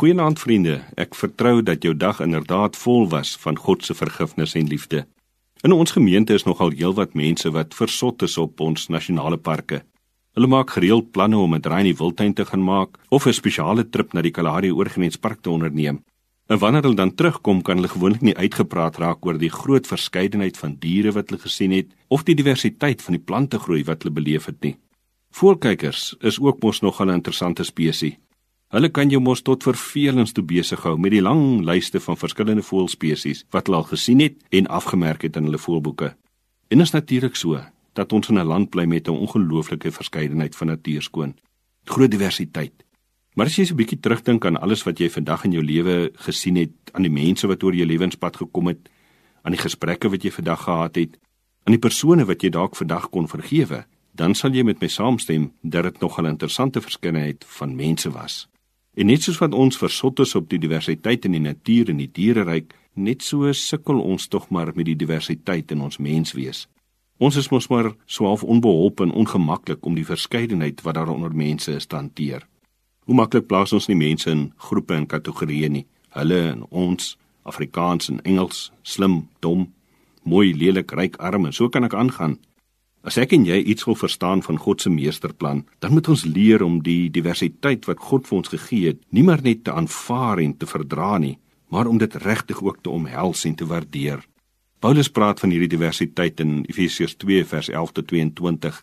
Goeienaand vriende. Ek vertrou dat jou dag inderdaad vol was van God se vergifnis en liefde. In ons gemeente is nogal heelwat mense wat versot is op ons nasionale parke. Hulle maak gereeld planne om 'n draai in die wildtuin te gaan maak of 'n spesiale trip na die Kalahari Oorgrenspark te onderneem. En wanneer hulle dan terugkom, kan hulle gewoonlik nie uitgepraat raak oor die groot verskeidenheid van diere wat hulle gesien het of die diversiteit van die plante groei wat hulle beleef het nie. Voelkykers is ook mos nogal 'n interessante spesies. Hulle kan jou mos tot vervelings toe besig hou met die lang lyste van verskillende voëlspesies wat hulle al gesien het en afgemerk het in hulle voëlboeke. En is natuurlik so dat ons in 'n land bly met 'n ongelooflike verskeidenheid van natuurskoon, groot diversiteit. Maar as jy so 'n bietjie terugdink aan alles wat jy vandag in jou lewe gesien het, aan die mense wat oor jou lewenspad gekom het, aan die gesprekke wat jy vandag gehad het, aan die persone wat jy dalk vandag kon vergewe, dan sal jy met my saamstem dat dit nog 'n interessante verskeidenheid van mense was. En net soos wat ons versot is op die diversiteit in die natuur en die diereryk, net so sukkel ons tog maar met die diversiteit in ons menswees. Ons is mos maar swaalf onbeholpe en ongemaklik om die verskeidenheid wat daar onder mense is te hanteer. Hoe maklik plaas ons nie mense in groepe en kategorieë nie. Hulle en ons, Afrikaans en Engels, slim, dom, mooi, lelik, ryk, arm en so kan ek aangaan. As ek en jy iets wil verstaan van God se meesterplan, dan moet ons leer om die diversiteit wat God vir ons gegee het, nie maar net te aanvaar en te verdra nie, maar om dit regtig ook te omhels en te waardeer. Paulus praat van hierdie diversiteit in Efesiërs 2 vers 11 tot 22.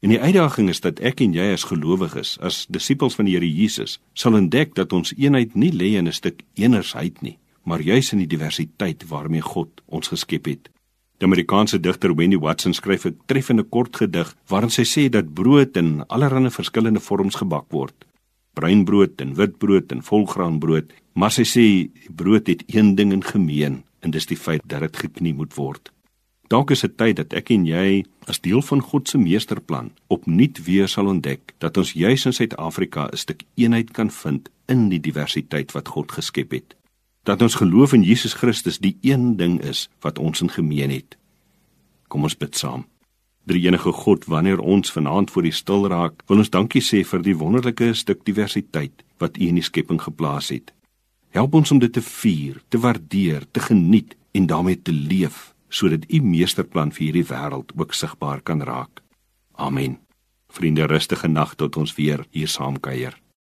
En die uitdaging is dat ek en jy as gelowiges, as disippels van die Here Jesus, sal ontdek dat ons eenheid nie lê in 'n stuk eenersheid nie, maar juis in die diversiteit waarmee God ons geskep het. Die Amerikaanse digter Wendy Watson skryf 'n treffende kort gedig waarin sy sê dat brood in allerlei verskillende vorms gebak word. Bruinbrood en witbrood en volgraanbrood, maar sy sê brood het een ding in gemeen en dis die feit dat dit geknie moet word. Dalk is dit tyd dat ek en jy as deel van God se meesterplan opnuut weer sal ontdek dat ons juis in Suid-Afrika 'n stuk eenheid kan vind in die diversiteit wat God geskep het dat ons geloof in Jesus Christus die een ding is wat ons in gemeen het. Kom ons bid saam. Drie enige God, wanneer ons vanaand voor U stil raak, wil ons dankie sê vir die wonderlike stuk diversiteit wat U in die skepping geplaas het. Help ons om dit te vier, te waardeer, te geniet en daarmee te leef sodat U meesterplan vir hierdie wêreld ook sigbaar kan raak. Amen. Vriende, rustige nag tot ons weer hier saam kuier.